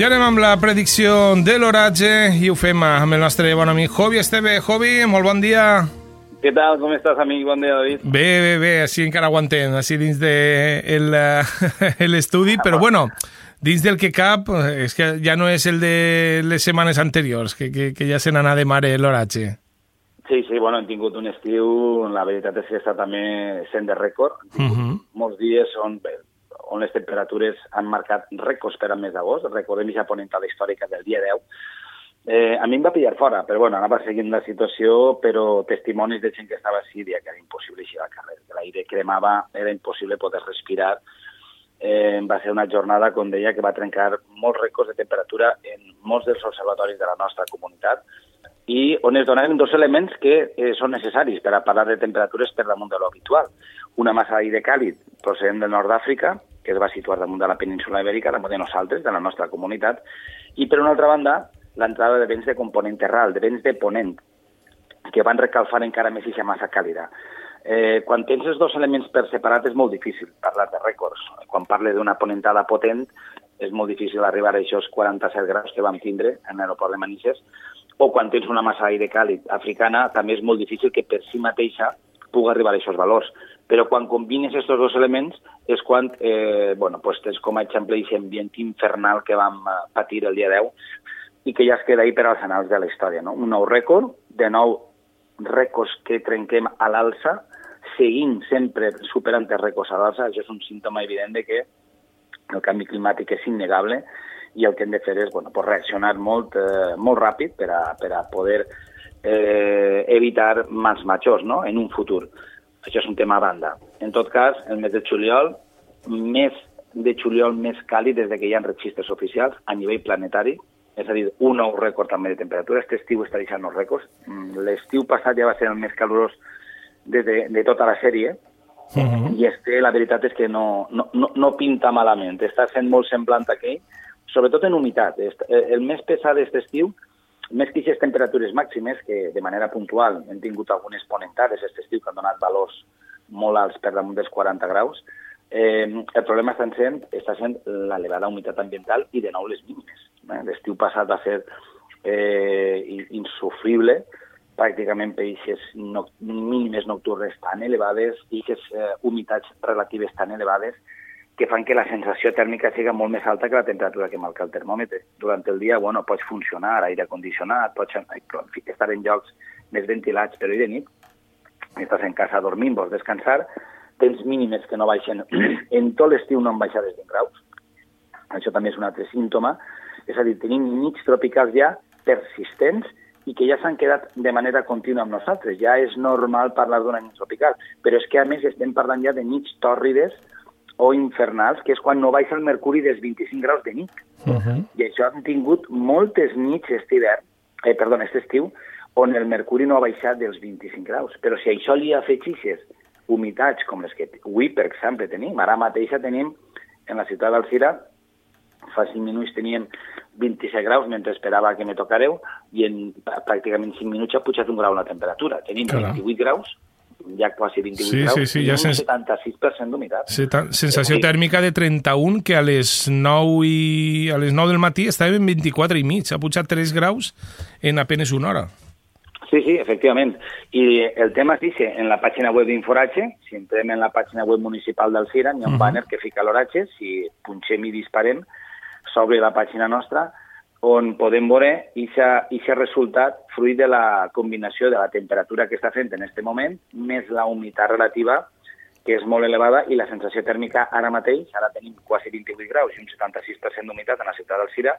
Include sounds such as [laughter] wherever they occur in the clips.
I anem amb la predicció de l'oratge i ho fem amb el nostre bon amic Jovi Esteve. Jovi, molt bon dia. Què tal? Com estàs, amic? Bon dia, David. Bé, bé, bé, així encara aguantem, així dins de el, eh, [laughs] l'estudi, però bueno, dins del que cap, és que ja no és el de les setmanes anteriors, que, que, que ja se n'anà de mare l'oratge. Sí, sí, bueno, hem tingut un estiu, la veritat és que està també sent de rècord. Uh -huh. Molts dies on, bé, on les temperatures han marcat rècords per al mes d'agost. Recordem aquesta ponentada històrica del dia 10. Eh, a mi em va pillar fora, però bueno, anava seguint la situació, però testimonis de gent que estava a Síria, que era impossible eixir al carrer, que l'aire cremava, era impossible poder respirar. Eh, va ser una jornada, com deia, que va trencar molts rècords de temperatura en molts dels observatoris de la nostra comunitat i on es donaven dos elements que eh, són necessaris per a parlar de temperatures per damunt de l'habitual. Una massa d'aire càlid procedent del nord d'Àfrica, que es va situar damunt de la península ibèrica, damunt de nosaltres, de la nostra comunitat, i per una altra banda, l'entrada de vents de component terral, de vents de ponent, que van recalfar encara més aquesta massa càlida. Eh, quan tens els dos elements per separat és molt difícil parlar de rècords. Quan parle d'una ponentada potent és molt difícil arribar a aquests 47 graus que vam tindre en l'aeroport de Manises, o quan tens una massa d'aire càlid africana també és molt difícil que per si mateixa pugui arribar a aquests valors però quan combines aquests dos elements és quan, eh, bueno, pues tens com a exemple aquest ambient infernal que vam eh, patir el dia 10 i que ja es queda ahí per als anals de la història. No? Un nou rècord, de nou rècords que trenquem a l'alça, seguint sempre superant els rècords a l'alça, això és un símptoma evident de que el canvi climàtic és innegable i el que hem de fer és bueno, pues reaccionar molt, eh, molt ràpid per a, per a poder eh, evitar mals majors no? en un futur. Això és un tema a banda. En tot cas, el mes de juliol, mes de juliol més càlid des de que hi ha registres oficials a nivell planetari, és a dir, un nou rècord també de temperatura. Aquest estiu està deixant els rècords. Mm, l'estiu passat ja va ser el més calorós de, de, de tota la sèrie, uh -huh. i este, la veritat és que no, no, no, no pinta malament. Està sent molt semblant a aquell, sobretot en humitat. El més pesat d'aquest estiu més que aquestes temperatures màximes, que de manera puntual hem tingut algunes ponentades aquest estiu que han donat valors molt alts per damunt dels 40 graus, eh, el problema està sent, està sent l'elevada humitat ambiental i de nou les mínimes. Eh? L'estiu passat va ser eh, insufrible, pràcticament per aquestes no, mínimes nocturnes tan elevades i aquestes eh, humitats relatives tan elevades que fan que la sensació tèrmica sigui molt més alta que la temperatura que marca el termòmetre. Durant el dia, bueno, pots funcionar, aire condicionat, pots estar en llocs més ventilats, però i de nit estàs en casa dormint, vols descansar, tens mínimes que no baixen. [clears throat] en tot l'estiu no han baixat els 20 graus. Això també és un altre símptoma. És a dir, tenim nits tropicals ja persistents i que ja s'han quedat de manera contínua amb nosaltres. Ja és normal parlar d'una nit tropical, però és que a més estem parlant ja de nits tòrrides o infernals, que és quan no baixa el mercuri dels 25 graus de nit. Uh -huh. I això han tingut moltes nits este hivern, eh, perdó, aquest estiu, on el mercuri no ha baixat dels 25 graus. Però si això li afegixes humitats com les que avui, per exemple, tenim, ara mateixa tenim en la ciutat d'Alcira, fa 5 minuts teníem 27 graus mentre esperava que me tocareu i en pràcticament 5 minuts ha pujat un grau la temperatura. Tenim Caram. 28 graus ja quasi 28 sí, graus, sí, sí, ja un 76% d'humitat. Sensació sí. tèrmica de 31, que a les 9 i a les 9 del matí estàvem en 24 i mig, ha pujat 3 graus en apenes una hora. Sí, sí, efectivament. I el tema és que en la pàgina web d'Inforatge, si entrem en la pàgina web municipal del CIRA, hi ha un uh -huh. banner que fica l'oratge, si punxem i disparem, s'obre la pàgina nostra, on podem veure aquest resultat fruit de la combinació de la temperatura que està fent en aquest moment més la humitat relativa, que és molt elevada, i la sensació tèrmica ara mateix, ara tenim quasi 28 graus i un 76% d'humitat en la ciutat del Cira,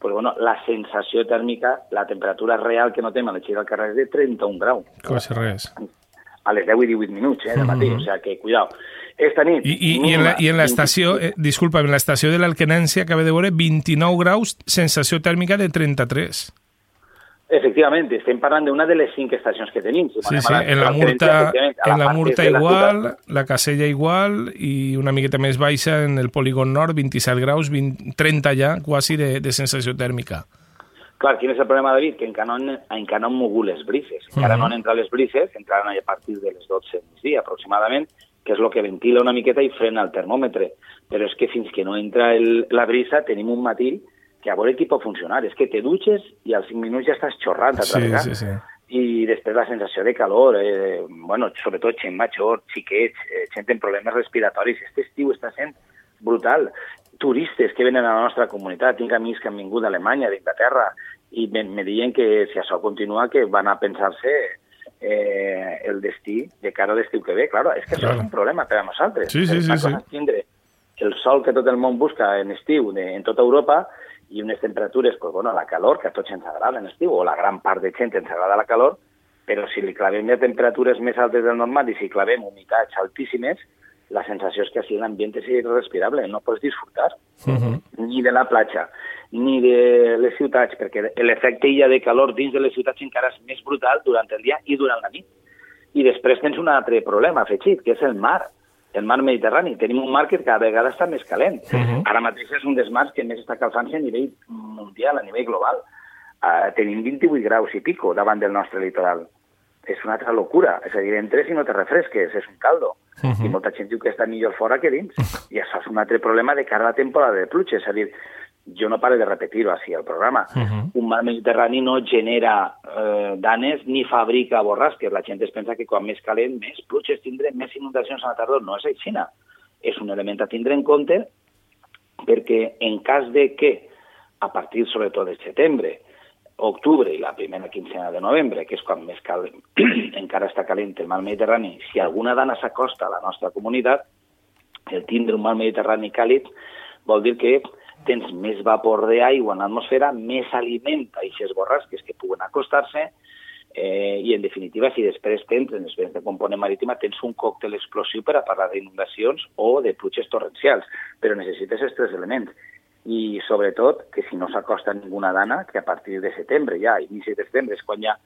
pues bueno, la sensació tèrmica, la temperatura real que notem a l'eixida del carrer és de 31 graus. Quasi res. A les 10 i 18 minuts, eh, de matí, mm -hmm. o sea que, cuidado. Esta nit... I, i, i, en la, i en l'estació, eh, disculpa, en l'estació de l'Alquenància acaba de veure 29 graus, sensació tèrmica de 33. Efectivament, estem parlant d'una de les cinc estacions que tenim. Si sí, sí, en la Murta, en la Murta igual, la, la Casella igual i una miqueta més baixa en el polígon nord, 27 graus, 20, 30 ja, quasi de, de sensació tèrmica. Clar, quin és el problema, David? Que encara no, encara no han mogut les brises. Encara uh -huh. no han entrat les brises, entraran a partir de les 12 del migdia aproximadament, que és el que ventila una miqueta i frena el termòmetre. Però és que fins que no entra el, la brisa tenim un matí que a veure qui pot funcionar. És que te dutxes i als 5 minuts ja estàs xorrant a sí, sí, sí. I després la sensació de calor, eh, bueno, sobretot gent major, xiquets, eh, gent amb problemes respiratoris. Este estiu està sent brutal. Turistes que venen a la nostra comunitat, tinc amics que han vingut d'Alemanya, d'Inglaterra, i me, me diuen que si això continua que van a pensar-se eh, el destí de cara a l'estiu que ve. Claro, és que això és un problema per a nosaltres. Sí, sí, sí, sí. tindre el sol que tot el món busca en estiu de, en tota Europa i unes temperatures, pues, bueno, la calor, que a tots ens agrada en estiu, o la gran part de gent ens agrada la calor, però si li clavem ja temperatures més altes del normal i si clavem humitats altíssimes, la sensació és que així l'ambient és irrespirable, no pots disfrutar uh -huh. ni de la platja, ni de les ciutats, perquè l'efecte illa de calor dins de les ciutats encara és més brutal durant el dia i durant la nit. I després tens un altre problema afegit, que és el mar, el mar Mediterrani. Tenim un mar que cada vegada està més calent. Uh -huh. Ara mateix és un dels mars que més està calfant-se a nivell mundial, a nivell global. Uh, tenim 28 graus i pico davant del nostre litoral. És una altra locura. És a dir, entres i no te refresques, és un caldo. Uh -huh. I molta gent diu que està millor fora que dins. I això és un altre problema de cara a la temporada de pluja. És a dir, jo no pare de repetir-ho així al programa. Uh -huh. Un mar mediterrani no genera eh, danes ni fabrica borrasques. La gent es pensa que quan més calent, més pluges tindrem, més inundacions a la tardor. No és així. És un element a tindre en compte perquè en cas de que a partir sobretot de setembre, octubre i la primera quincena de novembre, que és quan més cal, [clears throat] encara està calent el mar Mediterrani, si alguna dana s'acosta a la nostra comunitat, el tindre un mar Mediterrani càlid vol dir que tens més vapor d'aigua en l'atmosfera, més aliment a aquestes borrasques que puguen acostar-se, eh, i en definitiva, si després tens, després de component marítima, tens un còctel explosiu per a parlar d'inundacions o de pluges torrencials, però necessites aquests tres elements. I sobretot que si no s'acosta ninguna dana, que a partir de setembre ja, inici de setembre, és quan ja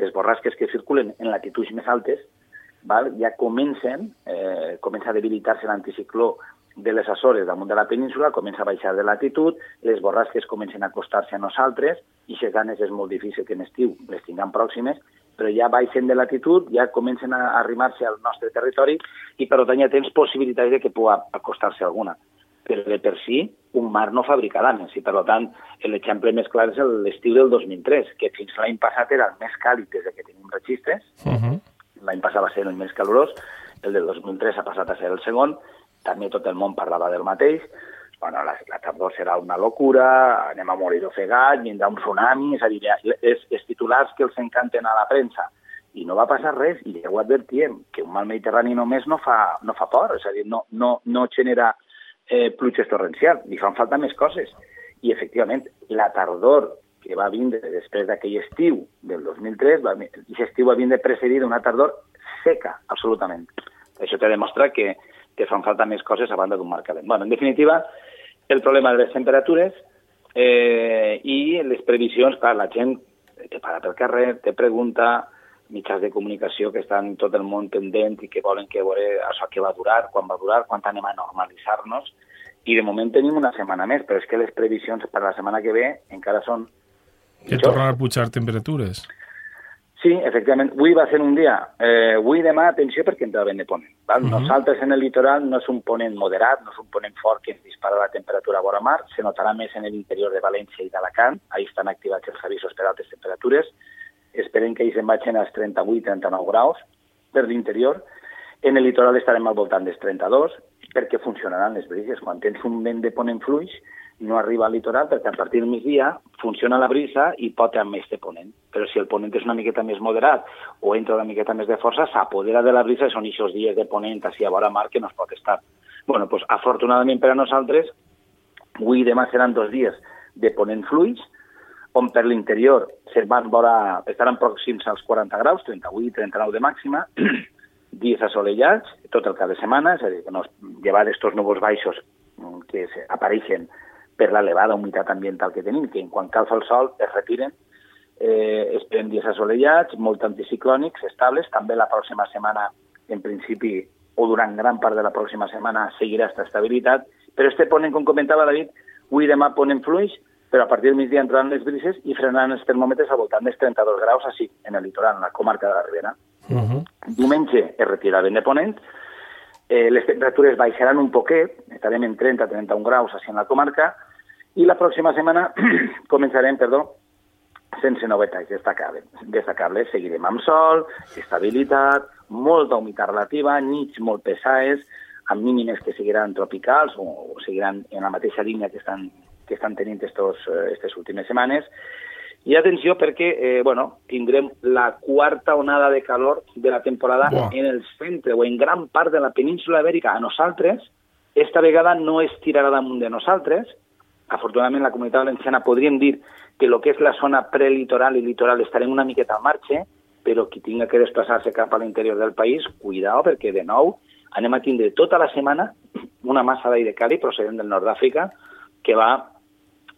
les borrasques que circulen en latituds més altes, val, ja comencen, eh, comença a debilitar-se l'anticicló de les Açores damunt de la península, comença a baixar de latitud, les borrasques comencen a acostar-se a nosaltres, i si ganes és molt difícil que en estiu les tinguem pròximes, però ja baixen de latitud, ja comencen a arrimar-se al nostre territori i per tant ja tens possibilitats de que pugui acostar-se alguna. Però de per si, un mar no fabrica danes i per tant l'exemple més clar és l'estiu del 2003, que fins l'any passat era el més càlid des que tenim registres, uh -huh. l'any passat va ser el més calorós, el del 2003 ha passat a ser el segon, també tot el món parlava del mateix, bueno, la, la tardor serà una locura, anem a morir ofegat, vindrà un tsunami, és a dir, els, els titulars que els encanten a la premsa, i no va passar res, i ja ho advertíem, que un mal mediterrani només no fa, no fa por, és a dir, no, no, no genera eh, pluges torrencials, li fan falta més coses. I, efectivament, la tardor que va vindre després d'aquell estiu del 2003, va, aquest estiu va vindre precedit d'una tardor seca, absolutament. Això te demostra que que fan falta més coses a banda d'un mar calent. Bueno, en definitiva, el problema de les temperatures eh, i les previsions, clar, la gent te para pel carrer, te pregunta, mitjans de comunicació que estan tot el món pendent i que volen que veure això que va durar, quan va durar, quan anem a normalitzar-nos, i de moment tenim una setmana més, però és que les previsions per la setmana que ve encara són... Que tornen a pujar temperatures. Sí, efectivament. Avui va ser un dia. Eh, avui demà, atenció, perquè entra vent de ponent. Val? Uh -huh. Nosaltres en el litoral no és un ponent moderat, no és un ponent fort que ens dispara la temperatura a vora mar, se notarà més en l'interior de València i d'Alacant, ahí estan activats els avisos per altes temperatures, esperem que ells en vagin als 38-39 graus per l'interior, en el litoral estarem al voltant dels 32, perquè funcionaran les brises. Quan tens un vent de ponent fluix, no arriba al litoral perquè a partir del migdia funciona la brisa i pot amb més de ponent. Però si el ponent és una miqueta més moderat o entra una miqueta més de força, s'apodera de la brisa i són aquests dies de ponent així a vora mar que no es pot estar. bueno, pues, afortunadament per a nosaltres, avui i demà seran dos dies de ponent fluix, on per l'interior. Van vora, estaran pròxims als 40 graus, 38 i 39 de màxima, [clears throat] dies assolellats, tot el cap de setmana, és a dir, que no, llevar estos núvols baixos mm, que apareixen per l'elevada humitat ambiental que tenim, que quan calfa el sol es retiren, eh, esperem dies assolellats, molt anticiclònics, estables, també la pròxima setmana, en principi, o durant gran part de la pròxima setmana, seguirà aquesta estabilitat, però este ponent, com comentava David, avui demà ponen fluix, però a partir del migdia entraran les brises i frenaran els termòmetres al voltant dels 32 graus així, en el litoral, en la comarca de la Ribera. Uh -huh. Diumenge es retira vent de ponent, eh, les temperatures baixaran un poquet, estarem en 30-31 graus així en la comarca, I la pròxima setmana [clears throat] començarem, perdó, sense novetats destacables. destacables. Seguirem amb sol, estabilitat, molta humitat relativa, nits molt pesades, amb mínimes que seguiran tropicals o, o seguiran en la mateixa línia que estan, que estan tenint estos, eh, estes últimes setmanes. I atenció perquè eh, bueno, tindrem la quarta onada de calor de la temporada wow. en el centre o en gran part de la península ibèrica. A nosaltres, esta vegada no es tirarà damunt de nosaltres, afortunadament la comunitat valenciana podríem dir que el que és la zona prelitoral i litoral estarem una miqueta al marge, però qui tinga que desplaçar-se cap a l'interior del país, cuidao, perquè de nou anem a tindre tota la setmana una massa d'aire càlid procedent del nord d'Àfrica que va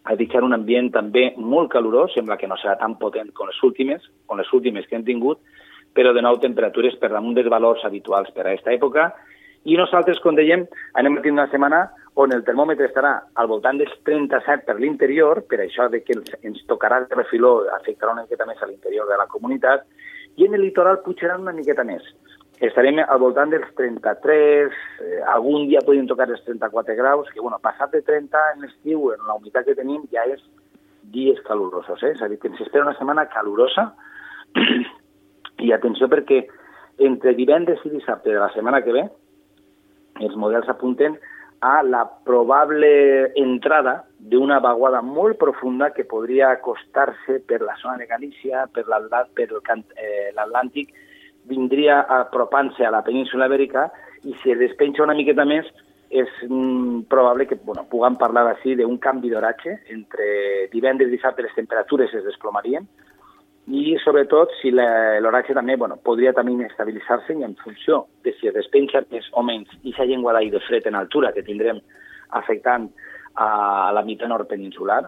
a deixar un ambient també molt calorós, sembla que no serà tan potent com les últimes, com les últimes que hem tingut, però de nou temperatures per damunt dels valors habituals per a aquesta època, i nosaltres, com dèiem, anem a tenir una setmana on el termòmetre estarà al voltant dels 37 per l'interior, per això de que ens tocarà el refiló, afectarà una miqueta més a l'interior de la comunitat, i en el litoral pujarà una miqueta més. Estarem al voltant dels 33, eh, algun dia podem tocar els 34 graus, que, bueno, passat de 30 en l'estiu, en la humitat que tenim, ja és dies calorosos, eh? És a dir, que ens espera una setmana calorosa, [clears throat] i atenció perquè entre divendres i dissabte de la setmana que ve, els models apunten a la probable entrada d'una vaguada molt profunda que podria acostar-se per la zona de Galícia, per eh, l'Atlàntic, vindria apropant-se a la península ibèrica i si es despenja una miqueta més és mm, probable que bueno, puguem parlar així d'un canvi d'oratge entre divendres i dissabte les temperatures es desplomarien i sobretot si l'oratge també bueno, podria també estabilitzar-se en funció de si es despenja més o menys i aquesta llengua d'aire fred en altura que tindrem afectant a la meitat nord peninsular,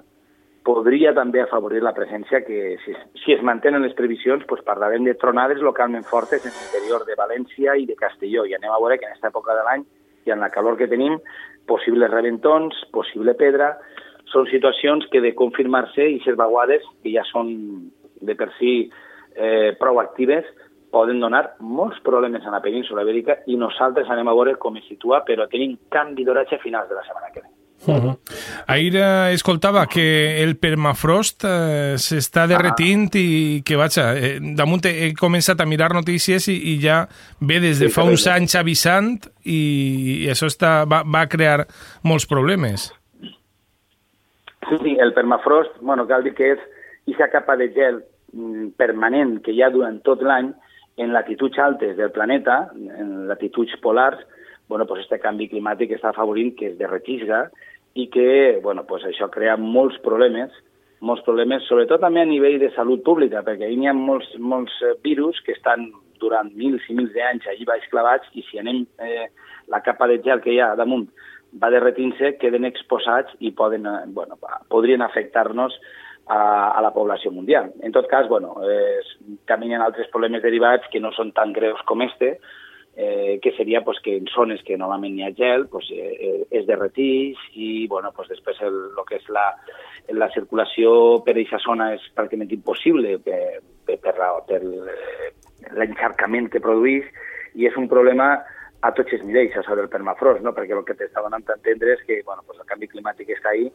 podria també afavorir la presència que, si, si es mantenen les previsions, pues parlarem de tronades localment fortes en l'interior de València i de Castelló. I anem a veure que en aquesta època de l'any i en la calor que tenim, possibles reventons, possible pedra, són situacions que de confirmar-se i ser vaguades, que ja són de per si eh, prou actives poden donar molts problemes a la península ibèrica i nosaltres anem a veure com es situa, però tenim canvi d'oratge a finals de la setmana que ve. Uh -huh. Ahir eh, escoltava que el permafrost eh, s'està derretint ah. i que, vaja, eh, damunt he començat a mirar notícies i, i ja ve des de sí, fa uns anys avisant i, i això està, va, va crear molts problemes. Sí, sí, el permafrost, bueno, cal dir que és aquesta capa de gel mm, permanent que hi ha durant tot l'any en latituds altes del planeta, en latituds polars, bueno, pues este canvi climàtic està afavorint que es derretisga i que bueno, pues això crea molts problemes, molts problemes, sobretot també a nivell de salut pública, perquè hi ha molts, molts eh, virus que estan durant mils i mils d'anys allí baix clavats i si anem eh, la capa de gel que hi ha damunt va derretint-se, queden exposats i poden, eh, bueno, podrien afectar-nos a, a la població mundial. En tot cas, bueno, eh, caminen altres problemes derivats que no són tan greus com este, eh, que seria pues, que en zones que normalment hi ha gel pues, eh, eh, es derretís i bueno, pues, després el, el que és la, la circulació per aquesta zona és pràcticament impossible per, per, per, per l'encharcament que produeix i és un problema a tots els nivells, això del permafrost, no? perquè el que t'està donant a entendre és que bueno, pues el canvi climàtic està ahí,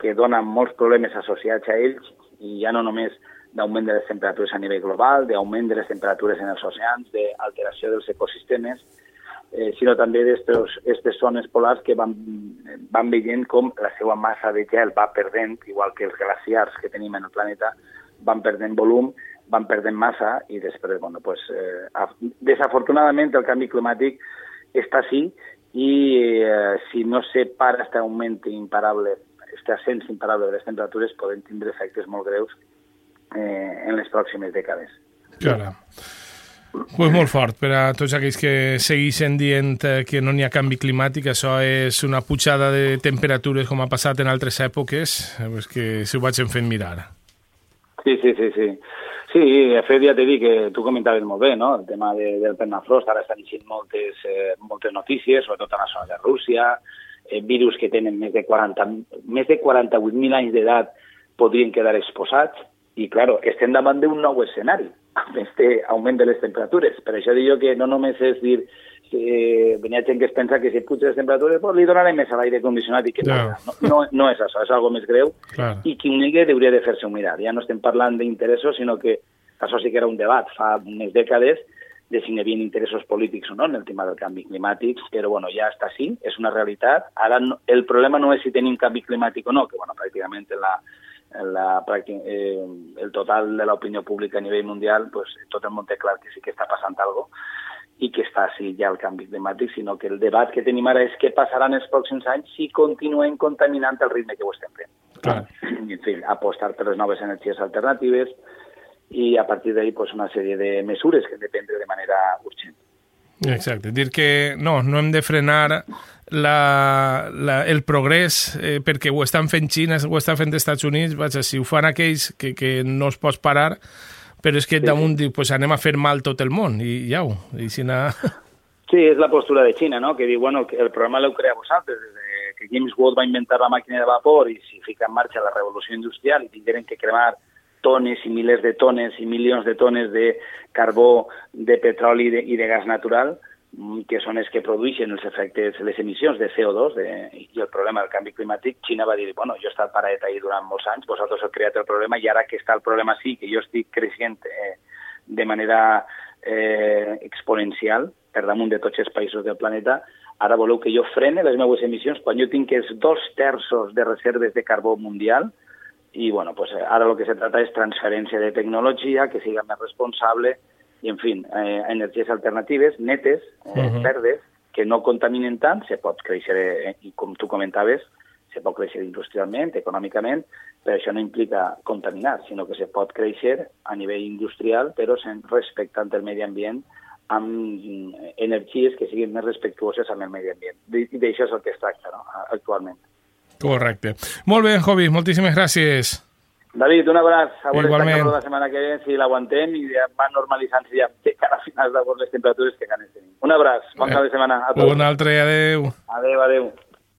que dona molts problemes associats a ells, i ja no només d'augment de les temperatures a nivell global, d'augment de les temperatures en els oceans, d'alteració dels ecosistemes, eh, sinó també d'aquestes zones polars que van, van veient com la seva massa de gel va perdent, igual que els glaciars que tenim en el planeta, van perdent volum, van perdent massa i després, bueno, pues, eh, desafortunadament el canvi climàtic està així i eh, si no se para este augment imparable, este ascens imparable de les temperatures, poden tindre efectes molt greus eh, en les pròximes dècades. Clar. Pues molt fort per a tots aquells que segueixen dient eh, que no n'hi ha canvi climàtic, això és una pujada de temperatures com ha passat en altres èpoques, eh, pues que s'ho vaig fent mirar. Sí, sí, sí, sí. Sí, de fet ja t'he dit que tu comentaves molt bé, no? El tema de, del permafrost, ara estan eixint moltes, eh, moltes notícies, sobretot a la zona de Rússia, eh, virus que tenen més de 40, més de 48.000 anys d'edat podrien quedar exposats, i, claro, estem davant d'un nou escenari, amb este augment de les temperatures. Per això dic que no només és dir eh, venia gent que es pensa que si puja les temperatures pues, li donarem més a l'aire condicionat i que Ja. no, no, no és això, és algo més greu Clar. i qui ho negui hauria de fer-se un mirar. Ja no estem parlant d'interessos, sinó que això sí que era un debat fa unes dècades de si hi havia interessos polítics o no en el tema del canvi climàtic, però bueno, ja està així, és una realitat. Ara no, el problema no és si tenim canvi climàtic o no, que bueno, pràcticament en la, en la, eh, el total de l'opinió pública a nivell mundial, pues, tot el món té clar que sí que està passant alguna cosa i que està així ja el canvi climàtic, sinó que el debat que tenim ara és què passarà en els pròxims anys si continuem contaminant el ritme que ho estem fent. Clar. I, en fi, apostar per les noves energies alternatives i a partir d'ahí pues, una sèrie de mesures que hem de prendre de manera urgent. Exacte, dir que no, no hem de frenar la, la, el progrés eh, perquè ho estan fent Xina, ho estan fent els Estats Units, vaja, si ho fan aquells que, que no es pot parar, però és que damunt diu, pues anem a fer mal tot el món i ja ho, i si na... [laughs] Sí, és la postura de Xina, no? que diu, bueno, que el problema l'heu creat vosaltres, des de que James Watt va inventar la màquina de vapor i si fica en marxa la revolució industrial i tingueren que cremar tones i milers de tones i milions de tones de carbó, de petroli i de, i de gas natural, mm, que són els que produeixen els efectes, les emissions de CO2 de, i el problema del canvi climàtic, Xina va dir, bueno, jo he estat paradet ahí durant molts anys, vosaltres heu creat el problema i ara que està el problema sí, que jo estic creixent eh, de manera eh, exponencial per damunt de tots els països del planeta, ara voleu que jo frene les meves emissions quan jo tinc els dos terços de reserves de carbó mundial i bueno, pues, eh, ara el que se trata és transferència de tecnologia que siga més responsable i, en fi, eh, energies alternatives, netes, eh, uh -huh. verdes, que no contaminen tant, se pot créixer, eh, i com tu comentaves, se pot créixer industrialment, econòmicament, però això no implica contaminar, sinó que se pot créixer a nivell industrial, però respectant el medi ambient amb mm, energies que siguin més respectuoses amb el medi ambient. D'això és el que es tracta no? actualment. Correcte. Molt bé, Jovi, moltíssimes gràcies. David, un abraç. A veure Igualment. la setmana que ve, si l'aguantem i ja van normalitzant-se ja a finals d'agost les temperatures que ganes tenim. Un abraç, bon cap de setmana a tots. Un altre, adeu. Adéu, adéu.